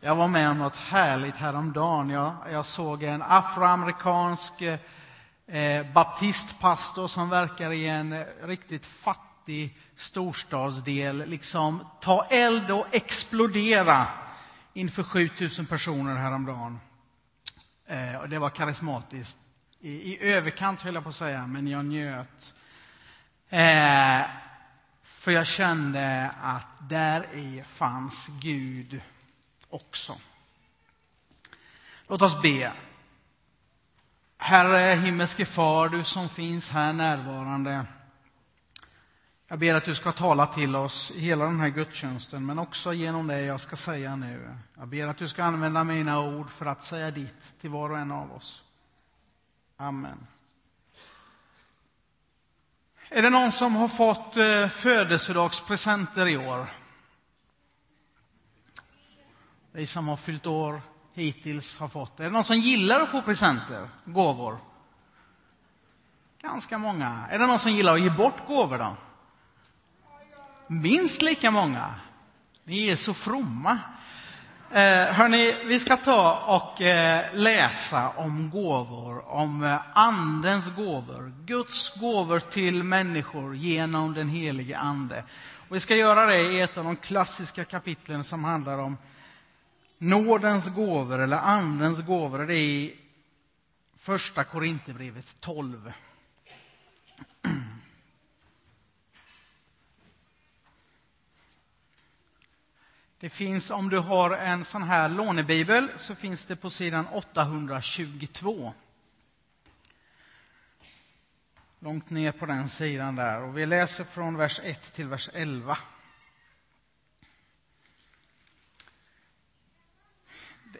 Jag var med om något härligt häromdagen. Jag, jag såg en afroamerikansk eh, baptistpastor som verkar i en eh, riktigt fattig storstadsdel liksom ta eld och explodera inför 7000 personer häromdagen. Eh, och det var karismatiskt. I, I överkant höll jag på att säga, men jag njöt. Eh, för jag kände att där i fanns Gud också. Låt oss be. Herre himmelske far, du som finns här närvarande. Jag ber att du ska tala till oss i hela den här gudstjänsten, men också genom det jag ska säga nu. Jag ber att du ska använda mina ord för att säga ditt till var och en av oss. Amen. Är det någon som har fått eh, födelsedagspresenter i år? Vi som har fyllt år hittills har fått. Är det någon som gillar att få presenter, gåvor? Ganska många. Är det någon som gillar att ge bort gåvor då? Minst lika många. Ni är så fromma. Eh, hörni, vi ska ta och eh, läsa om gåvor, om eh, Andens gåvor, Guds gåvor till människor genom den helige Ande. Och vi ska göra det i ett av de klassiska kapitlen som handlar om nådens gåvor eller Andens gåvor. Det är i Första Korinthierbrevet 12. Det finns, om du har en sån här lånebibel, så finns det på sidan 822. Långt ner på den sidan där. Och vi läser från vers 1 till vers 11.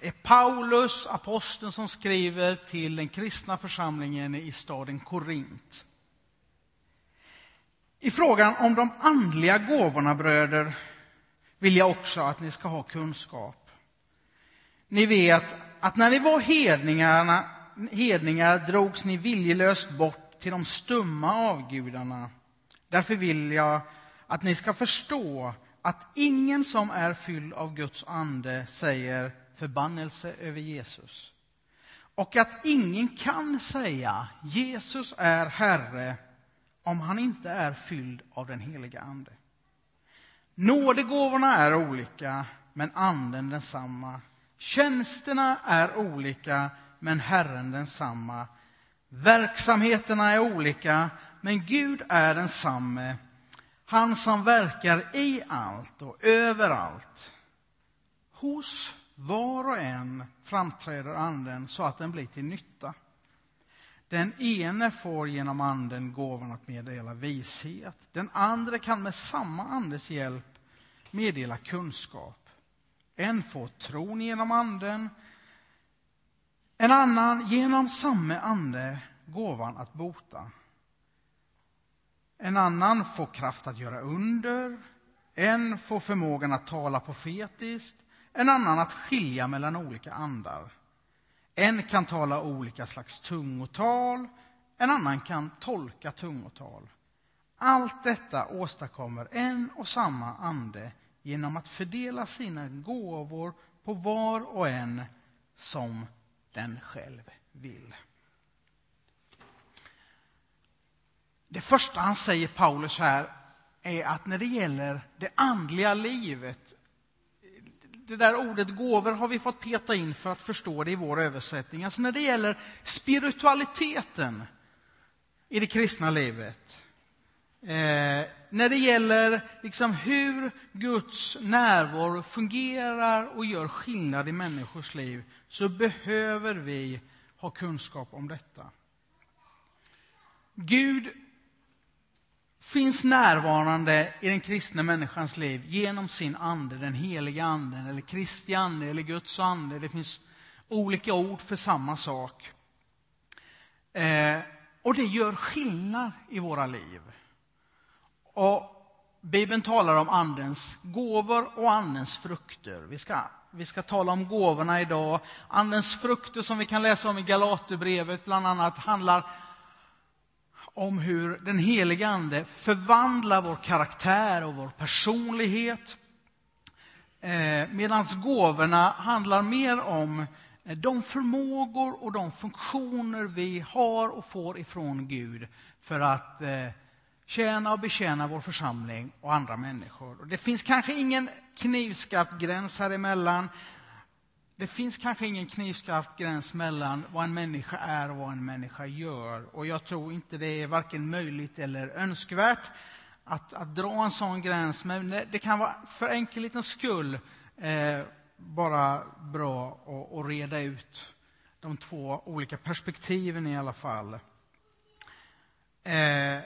Det är Paulus, aposteln, som skriver till den kristna församlingen i staden Korint. I frågan om de andliga gåvorna, bröder, vill jag också att ni ska ha kunskap. Ni vet att när ni var hedningarna, hedningar drogs ni viljelöst bort till de stumma avgudarna. Därför vill jag att ni ska förstå att ingen som är fylld av Guds ande säger förbannelse över Jesus. Och att ingen kan säga Jesus är Herre om han inte är fylld av den heliga Ande. Nådegåvorna är olika, men anden densamma. Tjänsterna är olika, men Herren densamma. Verksamheterna är olika, men Gud är densamme. Han som verkar i allt och överallt. Hos var och en framträder anden så att den blir till nytta. Den ene får genom anden gåvan att meddela vishet. Den andra kan med samma andes hjälp meddela kunskap. En får tron genom anden, en annan genom samma ande gåvan att bota. En annan får kraft att göra under, en får förmågan att tala profetiskt, en annan att skilja mellan olika andar. En kan tala olika slags tungotal, en annan kan tolka tungotal. Allt detta åstadkommer en och samma ande genom att fördela sina gåvor på var och en som den själv vill. Det första han säger, Paulus, här är att när det gäller det andliga livet det där ordet gåvor har vi fått peta in för att förstå det i vår översättning. Alltså när det gäller spiritualiteten i det kristna livet. Eh, när det gäller liksom hur Guds närvaro fungerar och gör skillnad i människors liv så behöver vi ha kunskap om detta. Gud finns närvarande i den kristna människans liv genom sin ande, den heliga anden, eller Kristi ande, eller Guds ande. Det finns olika ord för samma sak. Eh, och det gör skillnad i våra liv. Och Bibeln talar om andens gåvor och andens frukter. Vi ska, vi ska tala om gåvorna idag. Andens frukter som vi kan läsa om i Galaterbrevet bland annat handlar om hur den heliga Ande förvandlar vår karaktär och vår personlighet. Eh, Medan gåvorna handlar mer om eh, de förmågor och de funktioner vi har och får ifrån Gud för att eh, tjäna och betjäna vår församling och andra människor. Det finns kanske ingen knivskarp gräns här emellan. Det finns kanske ingen knivskarp gräns mellan vad en människa är och vad en människa gör. Och jag tror inte det är varken möjligt eller önskvärt att, att dra en sån gräns. Men det kan vara för enkelhetens skull eh, bara bra att, att reda ut de två olika perspektiven i alla fall. Eh,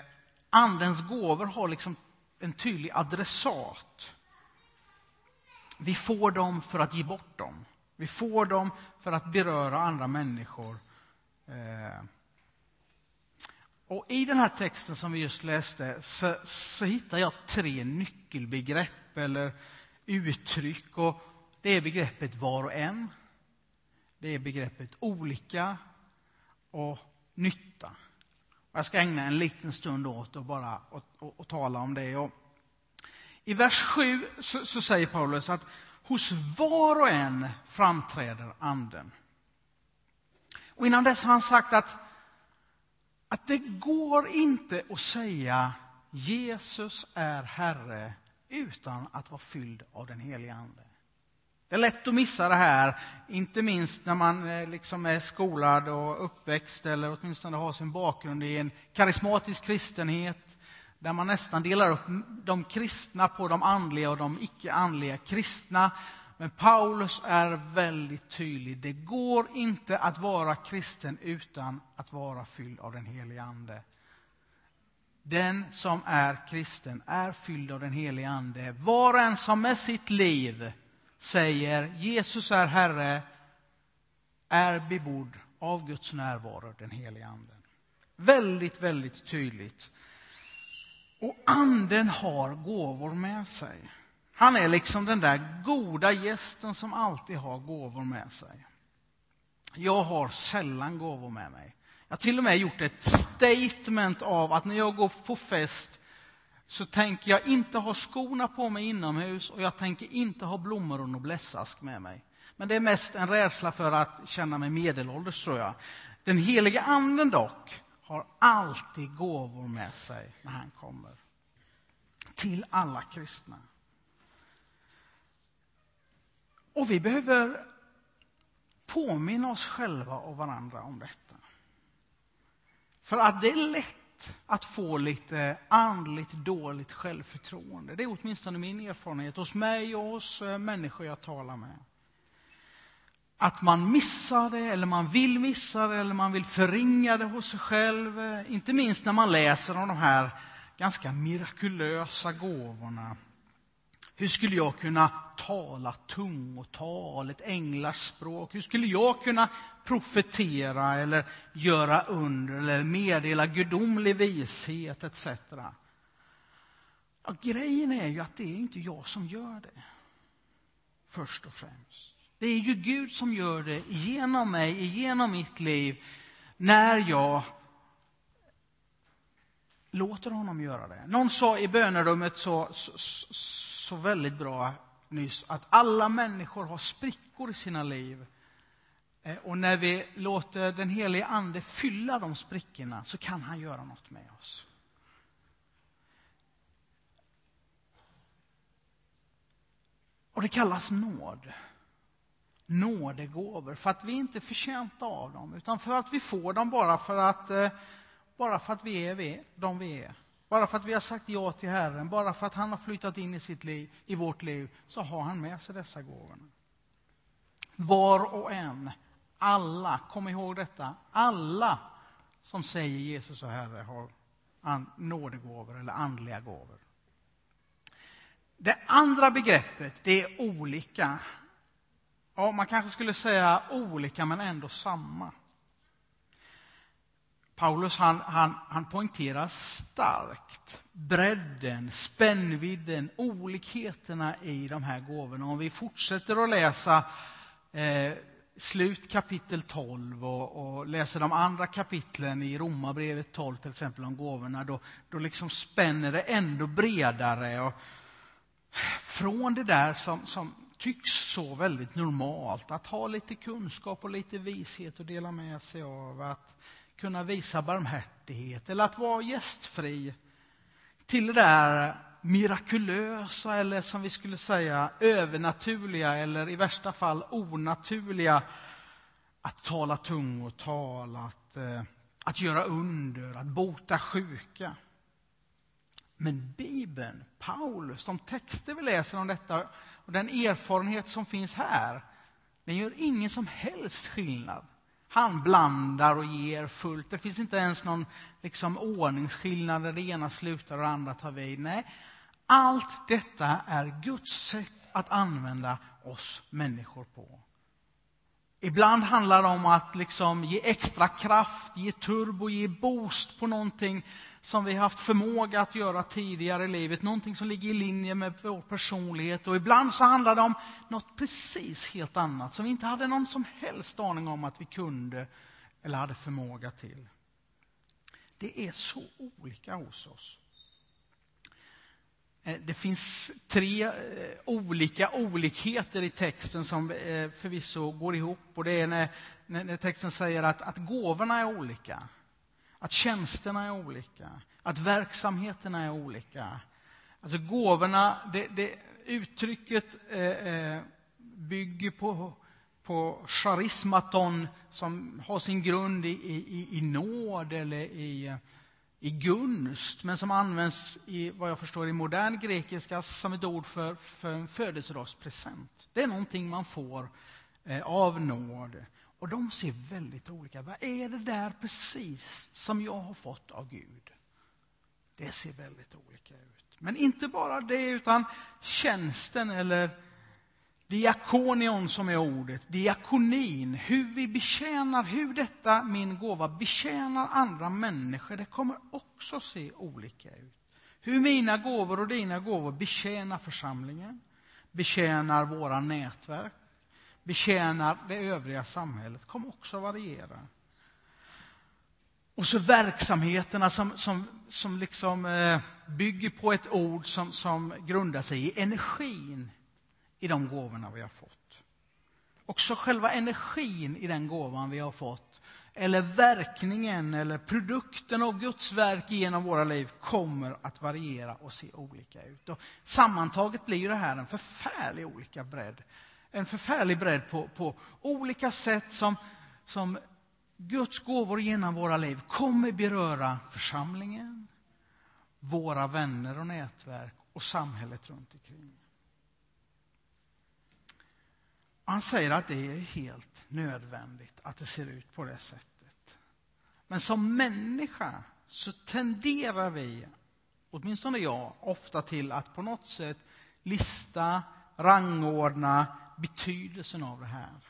andens gåvor har liksom en tydlig adressat. Vi får dem för att ge bort dem. Vi får dem för att beröra andra människor. Eh, och I den här texten som vi just läste så, så hittar jag tre nyckelbegrepp eller uttryck. Och det är begreppet var och en. Det är begreppet olika och nytta. Jag ska ägna en liten stund åt att bara och, och, och tala om det. Och I vers 7 så, så, säger Paulus att hos var och en framträder Anden. Och innan dess har han sagt att, att det går inte att säga Jesus är Herre utan att vara fylld av den helige Ande. Det är lätt att missa det här, inte minst när man eh, liksom är skolad och uppväxt eller åtminstone har sin bakgrund i en karismatisk kristenhet där man nästan delar upp de kristna på de andliga och de icke-andliga kristna. Men Paulus är väldigt tydlig. Det går inte att vara kristen utan att vara fylld av den helige Ande. Den som är kristen är fylld av den helige Ande. Var och en som med sitt liv säger Jesus är Herre är bebodd av Guds närvaro, den helige Ande. Väldigt, väldigt tydligt. Och Anden har gåvor med sig. Han är liksom den där goda gästen som alltid har gåvor med sig. Jag har sällan gåvor med mig. Jag har till och med gjort ett statement av att när jag går på fest så tänker jag inte ha skorna på mig inomhus och jag tänker inte ha blommor och noblesask med mig. Men det är mest en rädsla för att känna mig medelålders, tror jag. Den heliga anden dock har alltid gåvor med sig när han kommer. Till alla kristna. Och vi behöver påminna oss själva och varandra om detta. För att det är lätt att få lite andligt dåligt självförtroende. Det är åtminstone min erfarenhet hos mig och hos eh, människor jag talar med. Att man missar det, eller man vill missa det, eller man vill förringa det hos sig själv. Inte minst när man läser om de här ganska mirakulösa gåvorna hur skulle jag kunna tala tungotal, ett änglars språk? Hur skulle jag kunna profetera eller göra under eller meddela gudomlig vishet etc. Ja, grejen är ju att det är inte jag som gör det. Först och främst. Det är ju Gud som gör det genom mig, genom mitt liv, när jag låter honom göra det. Någon sa i bönerummet så, så, så väldigt bra nyss att alla människor har sprickor i sina liv. Eh, och när vi låter den helige Ande fylla de sprickorna så kan han göra något med oss. Och det kallas nåd. Nådegåvor, för att vi inte är förtjänta av dem, utan för att vi får dem bara för att, eh, bara för att vi är de vi är. Bara för att vi har sagt ja till Herren, bara för att han har flyttat in i, sitt liv, i vårt liv, så har han med sig dessa gåvor. Var och en, alla, kom ihåg detta, alla som säger Jesus och Herre har nådegåvor eller andliga gåvor. Det andra begreppet, det är olika. Ja, man kanske skulle säga olika, men ändå samma. Paulus han, han, han poängterar starkt bredden, spännvidden, olikheterna i de här gåvorna. Om vi fortsätter att läsa eh, slut kapitel 12 och, och, läser de andra kapitlen i Romarbrevet 12 till exempel om gåvorna, då, då liksom spänner det ändå bredare. Och från det där som, som, tycks så väldigt normalt att ha lite kunskap och lite vishet att dela med sig av. Att kunna visa barmhärtighet eller att vara gästfri. Till det där mirakulösa eller som vi skulle säga övernaturliga eller i värsta fall onaturliga. Att tala tungotal, att, eh, att göra under, att bota sjuka. Men Bibeln, Paulus, de texter vi läser om detta och den erfarenhet som finns här, den gör ingen som helst skillnad. Han blandar och ger fullt. Det finns inte ens någon liksom, ordningsskillnad där det ena slutar och det andra tar vid. Nej, allt detta är Guds sätt att använda oss människor på. Ibland handlar det om att liksom ge extra kraft, ge turbo, ge boost på någonting som vi haft förmåga att göra tidigare i livet, någonting som ligger i linje med vår personlighet. Och ibland så handlar det om något precis helt annat som vi inte hade någon som helst aning om att vi kunde eller hade förmåga till. Det är så olika hos oss. Eh, det finns tre eh, olika olikheter i texten som eh, förvisso går ihop. Och det är när, när texten säger att, att gåvorna är olika, att tjänsterna är olika, att verksamheterna är olika. Alltså gåvorna, det, det uttrycket eh, eh bygger på, på charismaton som har sin grund i, i, i nåd eller i i gunst, men som används i vad jag förstår i modern grekiska som ett ord för, för en födelsedagspresent. Det är någonting man får eh, av nåd. Och de ser väldigt olika Vad är det där precis som jag har fått av Gud? Det ser väldigt olika ut. Men inte bara det, utan tjänsten eller Diakonion som är ordet, diakonin, hur vi betjänar, hur detta, min gåva, betjänar andra människor, det kommer också se olika ut. Hur mina gåvor och dina gåvor betjänar församlingen, betjänar våra nätverk, betjänar det övriga samhället, kommer också variera. Och så verksamheterna som, som, som liksom eh, bygger på ett ord som, som grundar sig i energin i de gåvorna vi har fått. Också själva energin i den gåvan vi har fått, eller verkningen eller produkten av Guds verk genom våra liv kommer att variera och se olika ut. Och sammantaget blir det här en förfärlig olika bredd. En förfärlig bredd på, på olika sätt som, som Guds gåvor genom våra liv kommer beröra församlingen, våra vänner och nätverk och samhället runt omkring. Han säger att det är helt nödvändigt att det ser ut på det sättet. Men som människa så tenderar vi, åtminstone jag, ofta till att på något sätt lista, rangordna betydelsen av det här.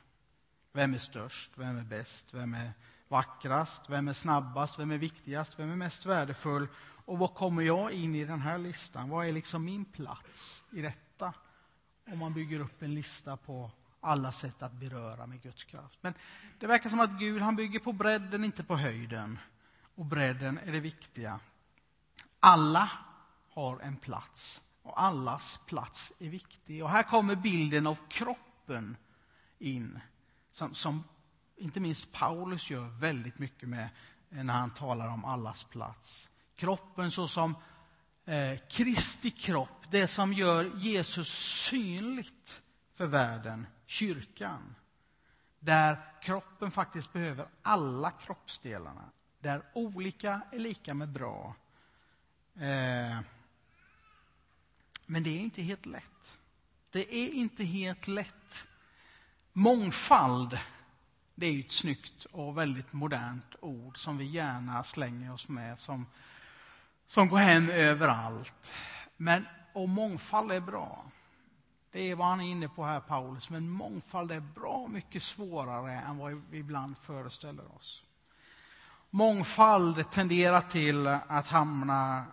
Vem är störst? Vem är bäst? Vem är vackrast? Vem är snabbast? Vem är viktigast? Vem är mest värdefull? Och var kommer jag in i den här listan? Vad är liksom min plats i detta? Om man bygger upp en lista på alla sätt att beröra med Guds kraft. Men det verkar som att Gud han bygger på bredden, inte på höjden. Och bredden är det viktiga. Alla har en plats och allas plats är viktig. Och här kommer bilden av kroppen in, som, som inte minst Paulus gör väldigt mycket med eh, när han talar om allas plats. Kroppen såsom eh, Kristi kropp, det som gör Jesus synligt för världen kyrkan. Där kroppen faktiskt behöver alla kroppsdelarna. Där olika är lika med bra. Eh, men det är inte helt lätt. Det är inte helt lätt. Mångfald, det är ett snyggt och väldigt modernt ord som vi gärna slänger oss med, som, som går hem överallt. Men, och mångfald är bra. Det är vad han är inne på här, Paulus. Men mångfald är bra mycket svårare än vad vi ibland föreställer oss. Mångfald tenderar till att hamna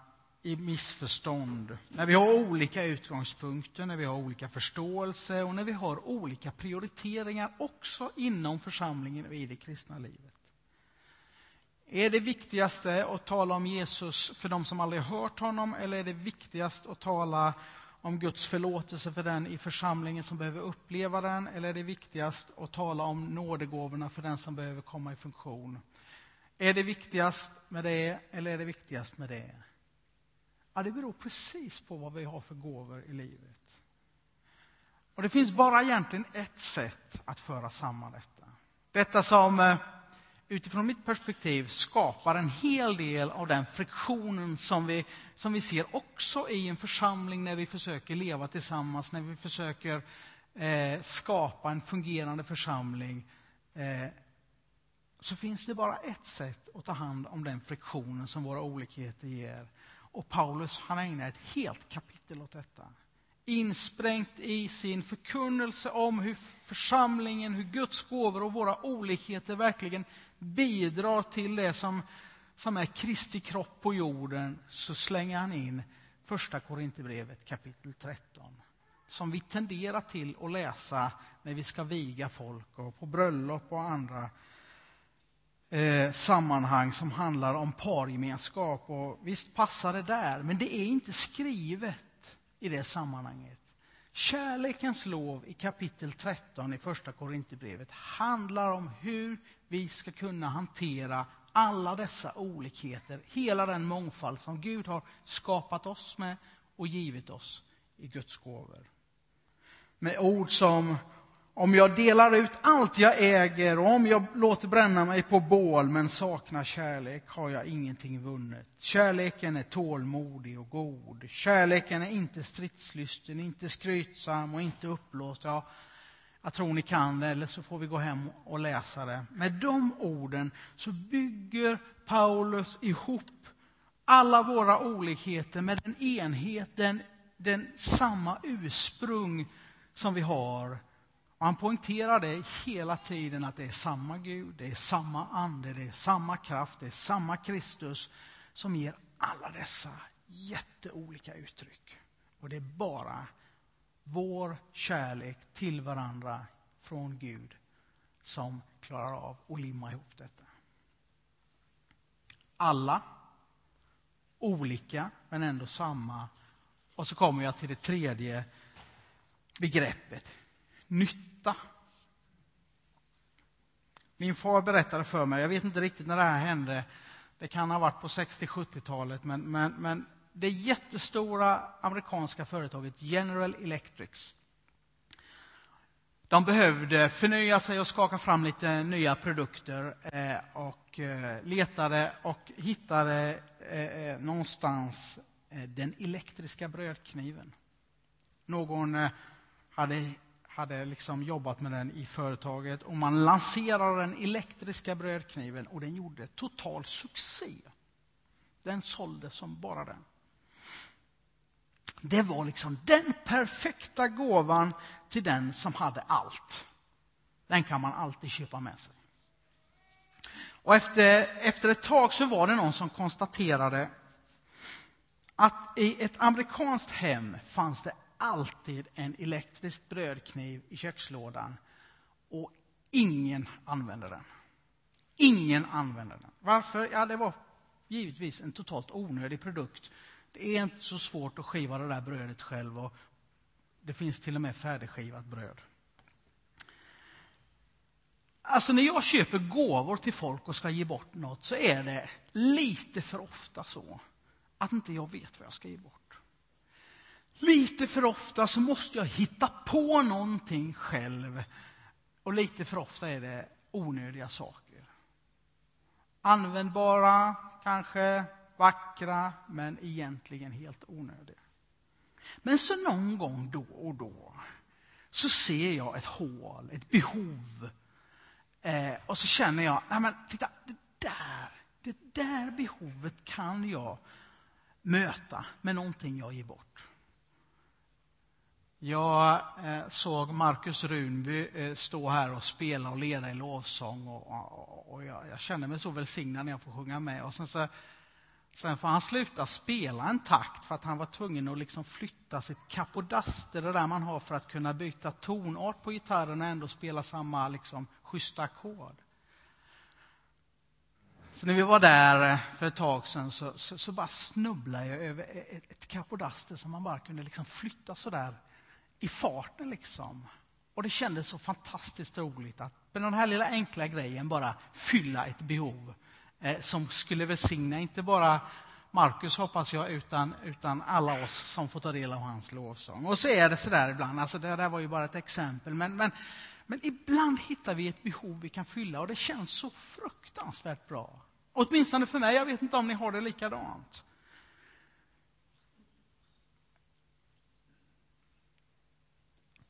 i missförstånd. När vi har olika utgångspunkter, när vi har olika förståelse och när vi har olika prioriteringar också inom församlingen och i det kristna livet. Är det viktigaste att tala om Jesus för de som aldrig hört honom eller är det viktigast att tala om Guds förlåtelse för den i församlingen som behöver uppleva den eller är det viktigast att tala om nådegåvorna för den som behöver komma i funktion? Är det viktigast med det eller är det viktigast med det? Ja, det beror precis på vad vi har för gåvor i livet. Och Det finns bara egentligen ett sätt att föra samman detta. Detta som eh, utifrån mitt perspektiv skapar en hel del av den friktionen som vi, som vi ser också i en församling när vi försöker leva tillsammans, när vi försöker eh, skapa en fungerande församling. Eh, så finns det bara ett sätt att ta hand om den friktionen som våra olikheter ger. Och Paulus han ägnar ett helt kapitel åt detta. Insprängt i sin förkunnelse om hur församlingen, hur Guds gåvor och våra olikheter verkligen bidrar till det som, som är Kristi kropp på jorden, så slänger han in första Korinthierbrevet kapitel 13. Som vi tenderar till att läsa när vi ska viga folk och på bröllop och andra eh, sammanhang som handlar om pargemenskap. Och visst passar det där, men det är inte skrivet i det sammanhanget. Kärlekens lov i kapitel 13 i första Korinthierbrevet handlar om hur vi ska kunna hantera alla dessa olikheter, hela den mångfald som Gud har skapat oss med och givit oss i Guds gåvor. Med ord som om jag delar ut allt jag äger och om jag låter bränna mig på bål men saknar kärlek har jag ingenting vunnet. Kärleken är tålmodig och god. Kärleken är inte stridslysten, inte skrytsam och inte uppblåst. Ja, jag tror ni kan det, eller så får vi gå hem och läsa det. Med de orden så bygger Paulus ihop alla våra olikheter med den enhet, den, den samma ursprung som vi har och han poängterar det hela tiden att det är samma Gud, det är samma ande, det är samma kraft, det är samma Kristus som ger alla dessa jätteolika uttryck. Och det är bara vår kärlek till varandra från Gud som klarar av att limma ihop detta. Alla olika, men ändå samma. Och så kommer jag till det tredje begreppet, nytta. Min far berättade för mig, jag vet inte riktigt när det här hände, det kan ha varit på 60-70-talet, men, men, men det jättestora amerikanska företaget General Electrics, de behövde förnya sig och skaka fram lite nya produkter eh, och eh, letade och hittade eh, någonstans den elektriska brödkniven. Någon hade hade liksom jobbat med den i företaget och man lanserade den elektriska brödkniven och den gjorde total succé. Den sålde som bara den. Det var liksom den perfekta gåvan till den som hade allt. Den kan man alltid köpa med sig. Och efter, efter ett tag så var det någon som konstaterade att i ett amerikanskt hem fanns det alltid en elektrisk brödkniv i kökslådan och ingen använde den. Ingen använde den. Varför? Ja, det var givetvis en totalt onödig produkt. Det är inte så svårt att skiva det där brödet själv och det finns till och med färdigskivat bröd. Alltså när jag köper gåvor till folk och ska ge bort något så är det lite för ofta så att inte jag vet vad jag ska ge bort. Lite för ofta så måste jag hitta på någonting själv. Och lite för ofta är det onödiga saker. Användbara, kanske vackra, men egentligen helt onödiga. Men så någon gång då och då så ser jag ett hål, ett behov. Eh, och så känner jag, nej men titta, det där, det där behovet kan jag möta med någonting jag ger bort. Jag eh, såg Markus Runby eh, stå här och spela och leda i lovsång och, och, jag, jag, känner mig så välsignad när jag får sjunga med. Och sen, så, sen får han sluta spela en takt för att han var tvungen att liksom flytta sitt kapodaster, det där man har för att kunna byta tonart på gitarren och ändå spela samma liksom, schyssta ackord. Så när vi var där eh, för ett tag sedan så, så, så bara snubblade jag över ett, ett kapodaster som man bara kunde liksom flytta sådär i farten. Liksom. Och det kändes så fantastiskt roligt att med den här lilla enkla grejen bara fylla ett behov eh, som skulle välsigna inte bara Markus hoppas jag, utan, utan alla oss som får ta del av hans lovsång. Och så är det sådär ibland, alltså det där var ju bara ett exempel, men, men, men ibland hittar vi ett behov vi kan fylla och det känns så fruktansvärt bra. Åtminstone för mig, jag vet inte om ni har det likadant.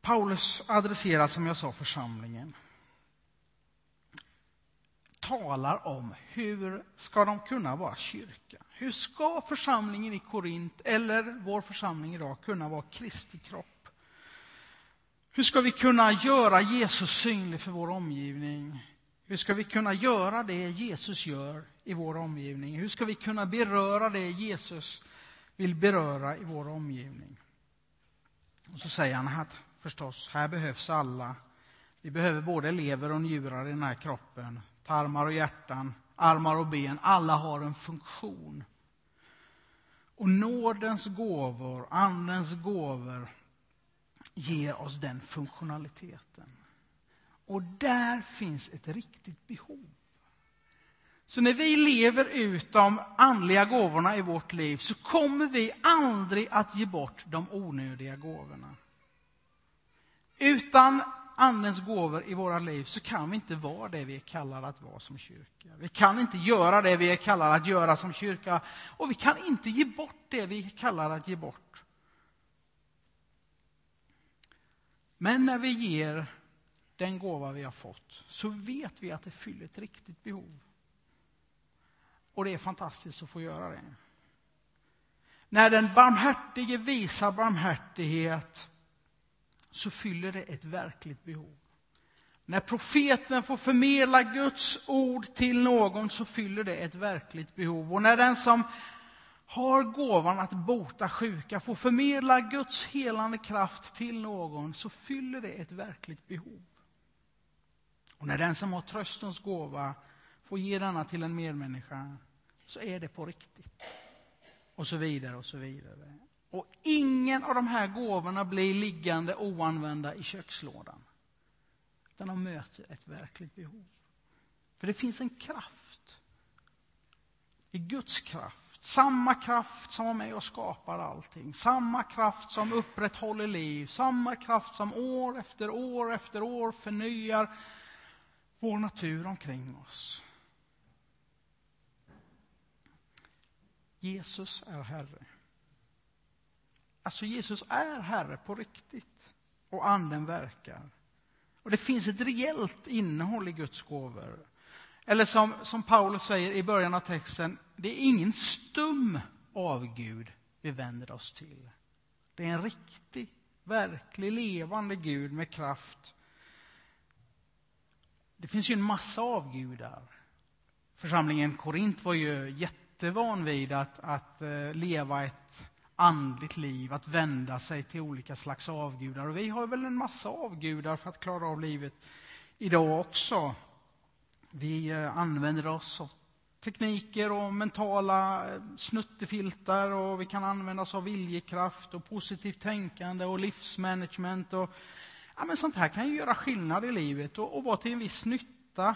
Paulus adresserar, som jag sa, församlingen. Talar om hur ska de kunna vara kyrka? Hur ska församlingen i Korint, eller vår församling idag, kunna vara Kristi kropp? Hur ska vi kunna göra Jesus synlig för vår omgivning? Hur ska vi kunna göra det Jesus gör i vår omgivning? Hur ska vi kunna beröra det Jesus vill beröra i vår omgivning? Och så säger han att förstås, här behövs alla. Vi behöver både lever och njurar i den här kroppen, tarmar och hjärtan, armar och ben. Alla har en funktion. Och nådens gåvor, Andens gåvor, ger oss den funktionaliteten. Och där finns ett riktigt behov. Så när vi lever ut de andliga gåvorna i vårt liv så kommer vi aldrig att ge bort de onödiga gåvorna. Utan Andens gåvor i våra liv så kan vi inte vara det vi är kallade att vara som kyrka. Vi kan inte göra det vi är kallade att göra som kyrka och vi kan inte ge bort det vi är kallade att ge bort. Men när vi ger den gåva vi har fått så vet vi att det fyller ett riktigt behov. Och det är fantastiskt att få göra det. När den barmhärtige visar barmhärtighet så fyller det ett verkligt behov. När profeten får förmedla Guds ord till någon så fyller det ett verkligt behov. Och när den som har gåvan att bota sjuka får förmedla Guds helande kraft till någon så fyller det ett verkligt behov. Och när den som har tröstens gåva får ge denna till en medmänniska så är det på riktigt. Och så vidare och så vidare. Och ingen Ingen av de här gåvorna blir liggande oanvända i kökslådan. Utan de möter ett verkligt behov. För det finns en kraft. I Guds kraft. Samma kraft som är med och skapar allting. Samma kraft som upprätthåller liv. Samma kraft som år efter år efter år förnyar vår natur omkring oss. Jesus är Herre. Alltså Jesus är Herre på riktigt och Anden verkar. Och det finns ett reellt innehåll i Guds gåvor. Eller som, som Paulus säger i början av texten, det är ingen stum avgud vi vänder oss till. Det är en riktig, verklig, levande Gud med kraft. Det finns ju en massa avgudar. Församlingen Korint var ju jättevan vid att, att eh, leva ett andligt liv, att vända sig till olika slags avgudar. Och vi har väl en massa avgudar för att klara av livet idag också. Vi eh, använder oss av tekniker och mentala eh, snuttefiltar och vi kan använda oss av viljekraft och positivt tänkande och livsmanagement. Och, ja, men sånt här kan ju göra skillnad i livet och, och vara till en viss nytta.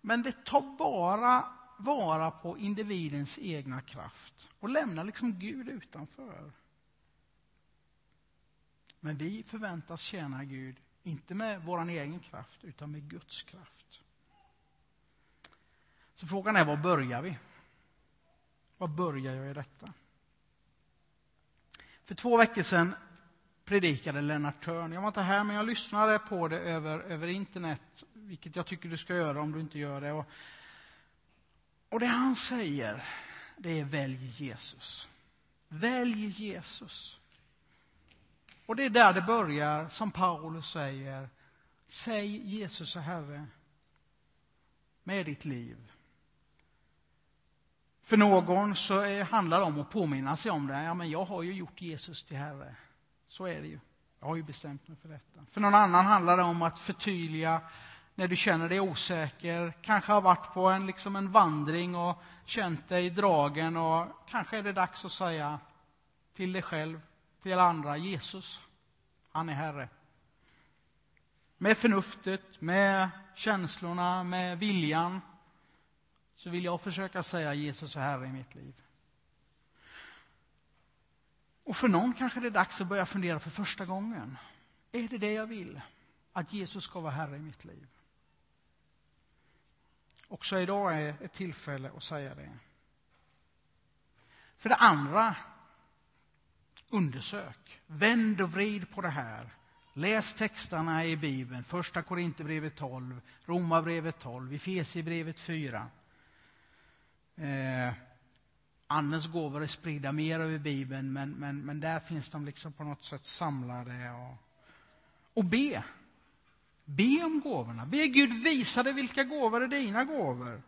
Men det tar bara vara på individens egna kraft och lämna liksom Gud utanför. Men vi förväntas tjäna Gud, inte med vår egen kraft, utan med Guds kraft. Så frågan är, var börjar vi? Var börjar jag i detta? För två veckor sedan predikade Lennart Törn. Jag var inte här, men jag lyssnade på det över, över internet, vilket jag tycker du ska göra om du inte gör det. Och och det han säger, det är välj Jesus. Välj Jesus. Och det är där det börjar, som Paulus säger. Säg Jesus och Herre med ditt liv. För någon så handlar det om att påminna sig om det. Ja, men jag har ju gjort Jesus till Herre. Så är det ju. Jag har ju bestämt mig för detta. För någon annan handlar det om att förtydliga när du känner dig osäker, kanske har varit på en, liksom en vandring och känt dig dragen och kanske är det dags att säga till dig själv, till andra, Jesus, han är Herre. Med förnuftet, med känslorna, med viljan så vill jag försöka säga Jesus är Herre i mitt liv. Och för någon kanske det är dags att börja fundera för första gången. Är det det jag vill? Att Jesus ska vara Herre i mitt liv? Också idag är ett tillfälle att säga det. För det andra, undersök. Vänd och vrid på det här. Läs texterna i Bibeln. Första Korinthierbrevet 12, Romarbrevet 12, Efesierbrevet 4. Eh, Andens gåvor är spridda mer över Bibeln, men, men, men där finns de liksom på något sätt samlade. Och, och be. Be om gåvorna. Be Gud visa dig vilka gåvor är dina gåvor.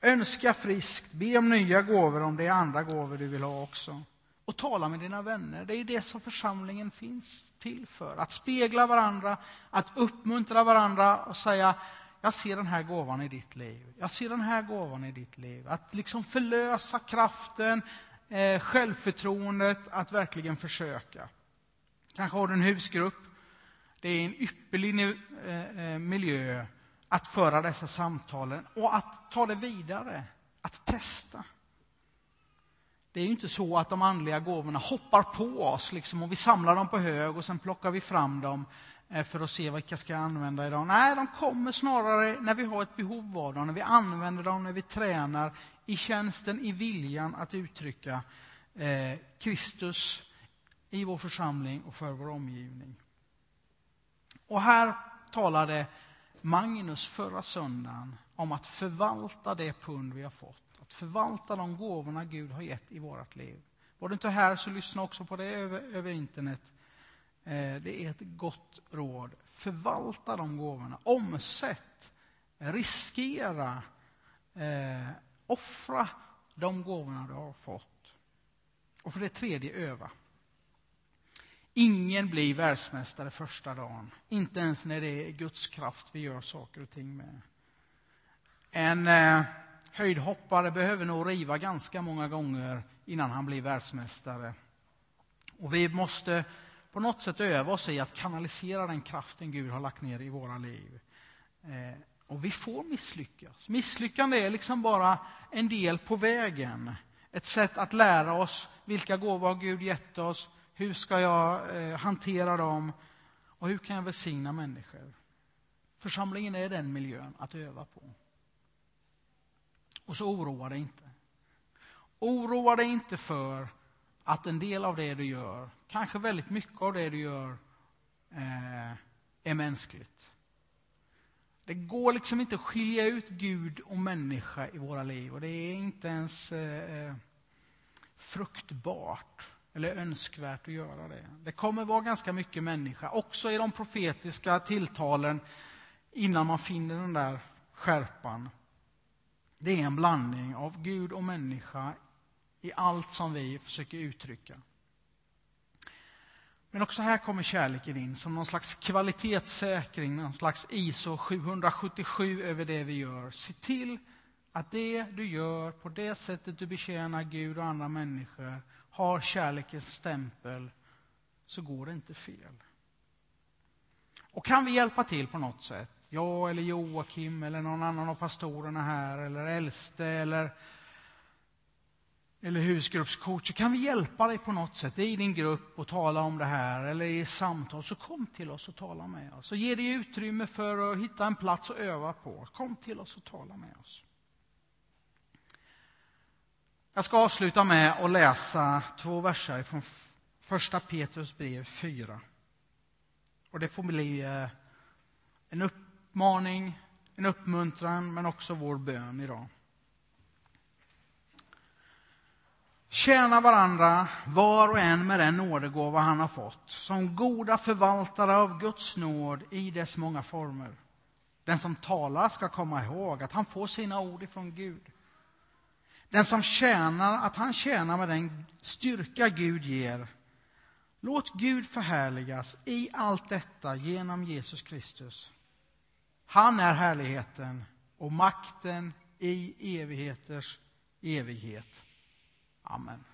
Önska friskt, be om nya gåvor om det är andra gåvor du vill ha också. Och tala med dina vänner. Det är det som församlingen finns till för. Att spegla varandra, att uppmuntra varandra och säga jag ser den här gåvan i ditt liv. Jag ser den här gåvan i ditt liv. Att liksom förlösa kraften, eh, självförtroendet, att verkligen försöka. Kanske har du en husgrupp. Det är en ypperlig eh, eh, miljö att föra dessa samtalen och att ta det vidare, att testa. Det är ju inte så att de andliga gåvorna hoppar på oss liksom, och vi samlar dem på hög och sen plockar vi fram dem eh, för att se vilka ska jag använda idag. Nej, de kommer snarare när vi har ett behov av dem, när vi använder dem, när vi tränar i tjänsten, i viljan att uttrycka eh, Kristus i vår församling och för vår omgivning. Och här talade Magnus förra söndagen om att förvalta det pund vi har fått. Att förvalta de gåvorna Gud har gett i vårt liv. Var du inte här så lyssna också på det över, över internet. Eh, det är ett gott råd. Förvalta de gåvorna. Omsätt, riskera, eh, offra de gåvorna du har fått. Och för det tredje, öva. Ingen blir världsmästare första dagen. Inte ens när det är Guds kraft vi gör saker och ting med. En eh, höjdhoppare behöver nog riva ganska många gånger innan han blir världsmästare. Och vi måste på något sätt öva oss i att kanalisera den kraften Gud har lagt ner i våra liv. Eh, och vi får misslyckas. Misslyckande är liksom bara en del på vägen. Ett sätt att lära oss vilka gåvor har Gud gett oss, hur ska jag eh, hantera dem och hur kan jag välsigna människor. Församlingen är den miljön att öva på. Och så oroa dig inte. Oroa dig inte för att en del av det du gör, kanske väldigt mycket av det du gör, eh, är mänskligt. Det går liksom inte att skilja ut Gud och människa i våra liv och det är inte ens eh, eh fruktbart eller önskvärt att göra det. Det kommer vara ganska mycket människa, också i de profetiska tilltalen innan man finner den där skärpan. Det är en blandning av Gud och människa i allt som vi försöker uttrycka. Men också här kommer kärleken in som någon slags kvalitetssäkring, någon slags ISO 777 över det vi gör. Se till att det du gör, på det sättet du betjänar Gud och andra människor, har kärlekens stämpel, så går det inte fel. Och kan vi hjälpa till på något sätt, jag eller Joakim eller någon annan av pastorerna här, eller äldste eller eller husgruppscoacher, kan vi hjälpa dig på något sätt i din grupp och tala om det här eller i samtal, så kom till oss och tala med oss. Och ge dig utrymme för att hitta en plats att öva på. Kom till oss och tala med oss. Jag ska avsluta med att läsa två verser från första Petrus brev 4. Och det får bli eh, en uppmaning, en uppmuntran, men också vår bön idag. Tjäna varandra, var och en med den nådegåva han har fått, som goda förvaltare av Guds nåd i dess många former. Den som talar ska komma ihåg att han får sina ord ifrån Gud. Den som tjänar, att han tjänar med den styrka Gud ger. Låt Gud förhärligas i allt detta genom Jesus Kristus. Han är härligheten och makten i evigheters evighet. Amen.